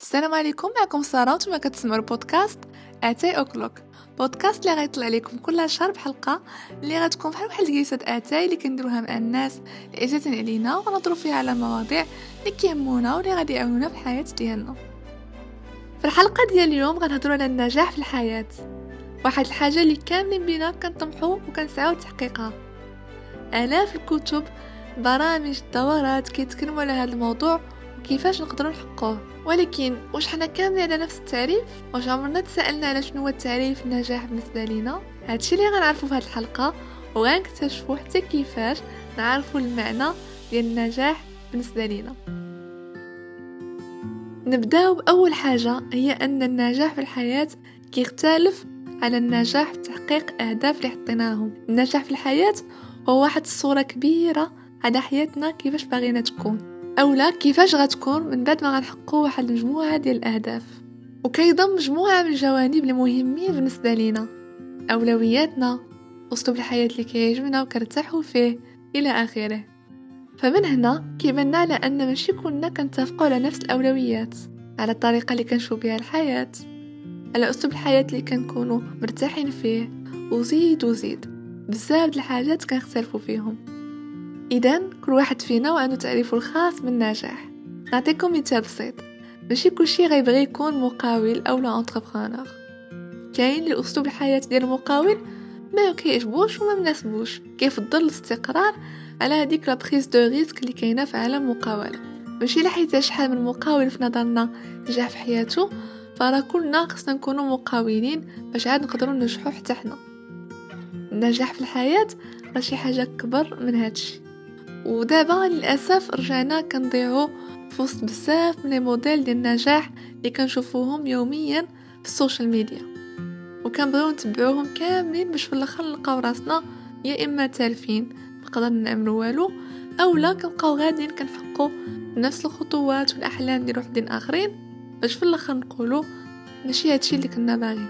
السلام عليكم معكم سارة وأنتم كتسمعوا البودكاست اتاي O'clock. بودكاست اللي غيطلع لكم كل شهر بحلقة اللي غتكون بحال واحد الجلسه اتاي اللي كنديروها مع الناس اللي عزيزين علينا ونهضروا فيها على مواضيع اللي كيهمونا واللي غادي يعاونونا في الحياة ديالنا. في الحلقة ديال اليوم غنهضروا على النجاح في الحياة. واحد الحاجة اللي كاملين بينا كنطمحوا وكنسعاو لتحقيقها. آلاف الكتب برامج دورات كيتكلموا على هذا الموضوع وكيفاش نقدروا نحققوه ولكن واش حنا كاملين على نفس التعريف؟ واش عمرنا تسألنا على شنو هو التعريف النجاح بالنسبة لينا؟ هادشي اللي غنعرفوا في هذه الحلقة وغنكتشفوا حتى كيفاش نعرفوا المعنى ديال النجاح بالنسبة لينا. نبداو بأول حاجة هي أن النجاح في الحياة كيختلف على النجاح في تحقيق أهداف اللي حطيناهم. النجاح في الحياة هو واحد الصورة كبيرة على حياتنا كيفاش باغينا تكون. اولا كيفاش غتكون؟ من بعد ما غنحققوا واحد المجموعة ديال الأهداف. وكيضم مجموعة من الجوانب المهمين بالنسبة لينا. أولوياتنا أسلوب الحياة اللي كيعجبنا وكنرتاحوا فيه إلى آخره. فمن هنا كيبان على أن ماشي كلنا كنتفقوا على نفس الأولويات على الطريقة اللي كنشوف بها الحياة على أسلوب الحياة اللي كنكونوا مرتاحين فيه. وزيد وزيد بزاف د الحاجات كنختلفوا فيهم. اذا كل واحد فينا وعنده تعريفه الخاص بالنجاح نعطيكم مثال بسيط. ماشي كلشي غيبغي يكون مقاول أو لا entrepreneur كاين اللي أسلوب الحياة ديال المقاول ما كيعجبوش وما مناسبوش. كيفضل الاستقرار على هذيك la prise de risque اللي كاينة في عالم المقاوله ماشي لحقيت شحال من مقاول في نظرنا نجح في حياته فراه كلنا خصنا نكونوا مقاولين باش عاد نقدروا ننجحوا حتى حنا. النجاح في الحياة راه شي حاجة كبر من هادشي. ودابا للأسف رجعنا كنضيعوا في وسط بزاف من les modèles ديال النجاح اللي كنشوفوهم يوميا في ال social media. وكنبغيو نتبعوهم كاملين باش في الآخر نلقاو راسنا يا إما تالفين ما نقدرو نعملو والو اولا كنبقاو غاديين كنحققوا نفس الخطوات والأحلام ديال وحدين آخرين باش في الآخر نقولوا ماشي هادشي اللي كنا باغيين.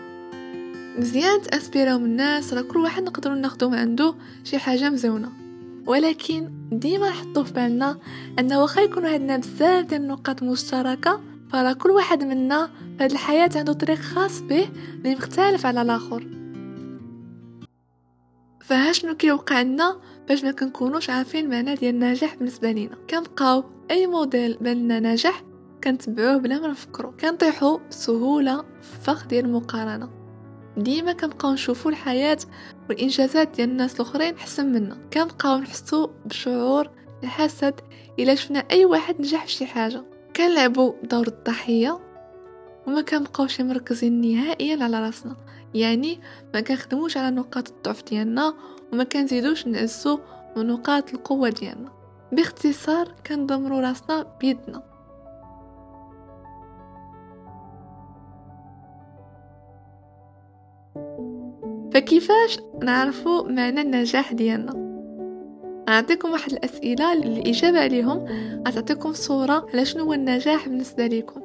مزيان تأسبيراو من الناس راه كل واحد نقدروا ناخدو من عنده شي حاجة مزونه ولكن ديما نحطو في بالنا ان واخا يكونوا عندنا بزاف ديال النقاط مشتركة فراه كل واحد منا في هاد الحياة عنده طريق خاص به اللي مختلف على الآخر. فها شنو كيوقع لنا باش ما كنكونوش عارفين المعنى ديال النجاح بالنسبة لينا؟ كنبقاو أي موديل بان ناجح كنتبعوه بلا ما نفكرو كنطيحو بسهولة في فخ ديال المقارنة. ديما كنبقاو نشوفو الحياة والإنجازات ديال الناس الأخرين أحسن منا. كنبقاو نحسو بشعور الحسد إلا شفنا أي واحد نجح في شي حاجة. كنلعبوا دور الضحية وما كنبقاوش مركزين نهائيا على راسنا. يعني ما كنخدموش على نقاط الضعف ديالنا وما كنزيدوش نعزو من نقاط القوة ديالنا. باختصار كندمروا راسنا بيدنا. فكيفاش نعرفوا معنى النجاح ديالنا؟ أعطيكم واحد الأسئلة الإجابة عليهم غتعطيكم صورة على شنو هو النجاح بالنسبة لكم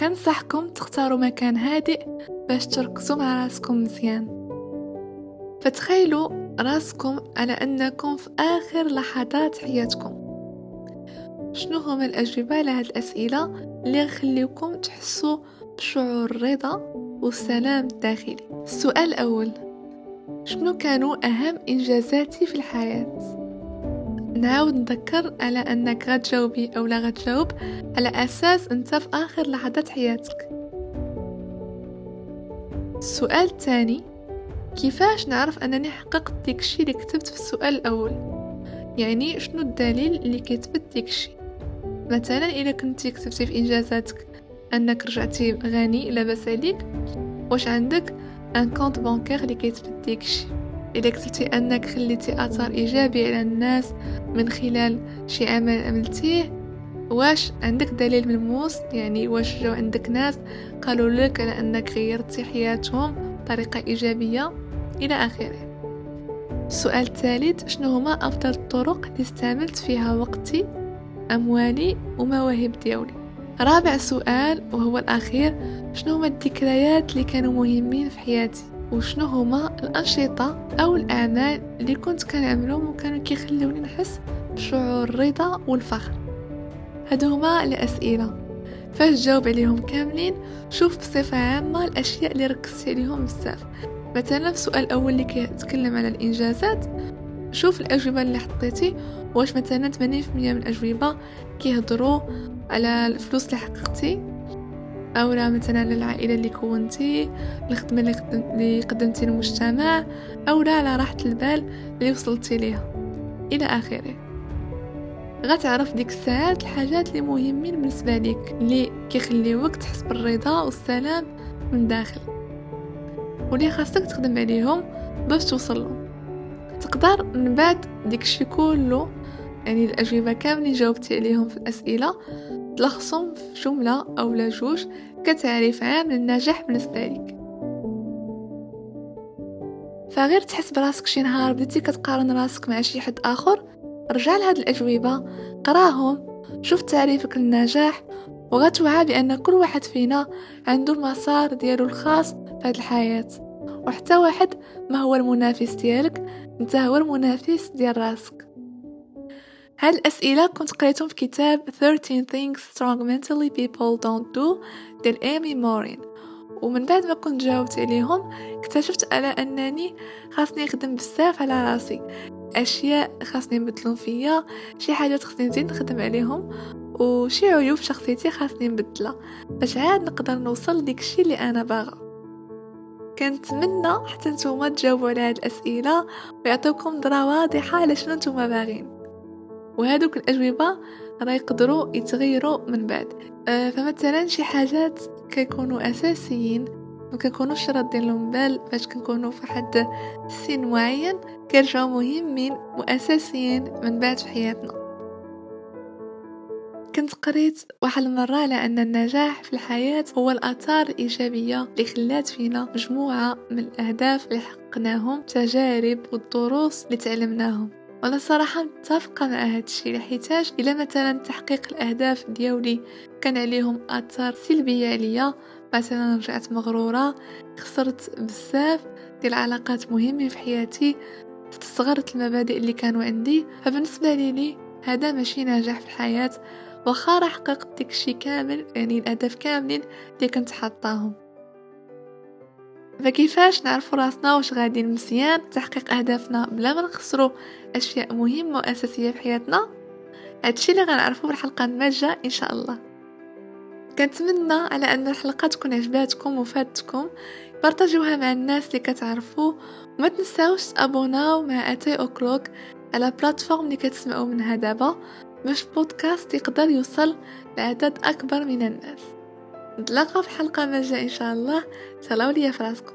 كنصحكم تختاروا مكان هادئ باش تركزوا مع راسكم مزيان. فتخيلوا راسكم على أنكم في آخر لحظات حياتكم. شنو هما الأجوبة على هاد الأسئلة اللي يخليكم تحسوا بشعور الرضا والسلام الداخلي السؤال الأول شنو كانوا أهم إنجازاتي في الحياة؟ نعاود نذكر على أنك غتجاوبي أو لا غتجاوب على أساس أنت في آخر لحظات حياتك. السؤال الثاني كيفاش نعرف أنني حققت ديك الشي اللي كتبت في السؤال الأول؟ يعني شنو الدليل اللي كيثبت ديك الشي مثلا إذا كنتي كتبتي في إنجازاتك أنك رجعتي غني لاباس عليك واش عندك؟ un compte bancaire اللي كيثبت ديكشي اذا كتبتي أنك خليتي اثر ايجابي على الناس من خلال شي عمل عملتيه. واش عندك دليل ملموس يعني واش جاو عندك ناس قالوا لك على أنك غيرتي حياتهم بطريقة إيجابية؟ إلى آخره. السؤال الثالث شنو هما أفضل الطرق اللي استعملت فيها وقتي أموالي ومواهب ديالي؟ رابع سؤال وهو الأخير. شنو هما الذكريات اللي كانوا مهمين في حياتي؟ وشنو هما الأنشطة أو الأعمال اللي كنت كنعملهم وكانوا كيخلوني نحس بشعور الرضا والفخر؟ هادو هما الأسئلة. فاش تجاوب عليهم كاملين شوف بصفة عامة الأشياء اللي ركزتي عليهم بزاف. مثلا في السؤال الأول اللي كيتكلم على الإنجازات شوف الأجوبة اللي حطيتي. واش مثلا 80% من الأجوبة كيهضروا على الفلوس اللي حققتي أو لا مثلا للعائله اللي كونتي الخدمة اللي, قدمتي للمجتمع أو لا على راحة البال اللي وصلتي ليها. إلى آخره. غتعرف ديك الساعات الحاجات اللي مهمين بالنسبة ليك اللي كيخليوك تحس بالرضا والسلام من داخل. واللي خاصك تخدم عليهم باش توصل تقدر من بعد ديك كله يعني الأجوبة كاملين جاوبتي عليهم في الأسئلة تلخصهم في جملة أو لا جوج كتعريف عام للنجاح بالنسبة لك. فغير تحس براسك شي نهار بديتي كتقارن راسك مع شي حد آخر رجع لهاد الأجوبة قراهم شوف تعريفك للنجاح وغتوعى بأن كل واحد فينا عنده المسار ديالو الخاص في هاد الحياة. وحتى واحد ما هو المنافس ديالك انت هو المنافس ديال راسك. هاد الأسئلة كنت قريتهم في كتاب 13 things strong mentally people don't do ديال إيمي مورين. ومن بعد ما كنت جاوبت عليهم اكتشفت على أنني خاصني نخدم بزاف على راسي. أشياء خاصني نبدلهم فيا شي حاجات خاصني نزيد نخدم عليهم وشي عيوب شخصيتي خاصني نبدلها. باش عاد نقدر نوصل لديك الشي اللي أنا باغا. كنتمنى حتى نتوما تجاوبوا على هاد الأسئلة ويعطيوكم نظره واضحة على شنو نتوما باغين وهذوك الأجوبة راه يقدروا يتغيروا من بعد. أه فمثلا شي حاجات كيكونوا أساسيين ما كنكونوش راضين لهم بال فاش كنكونوا في حد سن معين كيرجعوا مهمين وأساسيين من بعد في حياتنا. كنت قريت واحد المرة على أن النجاح في الحياة هو الآثار الإيجابية اللي خلات فينا مجموعة من الأهداف اللي حققناهم تجارب والدروس اللي تعلمناهم. وأنا صراحة متفقة مع هذا الشيء لحيتاج إلى مثلا تحقيق الأهداف ديالي. كان عليهم آثار سلبية عليا مثلا رجعت مغرورة خسرت بزاف ديال العلاقات مهمة في حياتي استصغرت المبادئ اللي كانوا عندي. فبالنسبة لي هذا ماشي نجاح في الحياة. واخا راه حققت داكشي كامل يعني الأهداف كاملين اللي كنت حاطاهم. فكيفاش نعرفوا راسنا واش غاديين مزيان تحقيق أهدافنا بلا ما نخسروا أشياء مهمة وأساسية في حياتنا؟ هادشي اللي غنعرفوه بالحلقة الماجة إن شاء الله. كنتمنى على أن الحلقة تكون عجباتكم وفادتكم. بارطاجوها مع الناس اللي كتعرفوا وما تنساوش تابوناو مع آتي أوكلوك على بلاتفورم اللي كتسمعوا منها دابا. باش بودكاست يقدر يوصل لعدد أكبر من الناس. نتلاقى في حلقة ما جاء إن شاء الله. تهلاو ليا فراسكم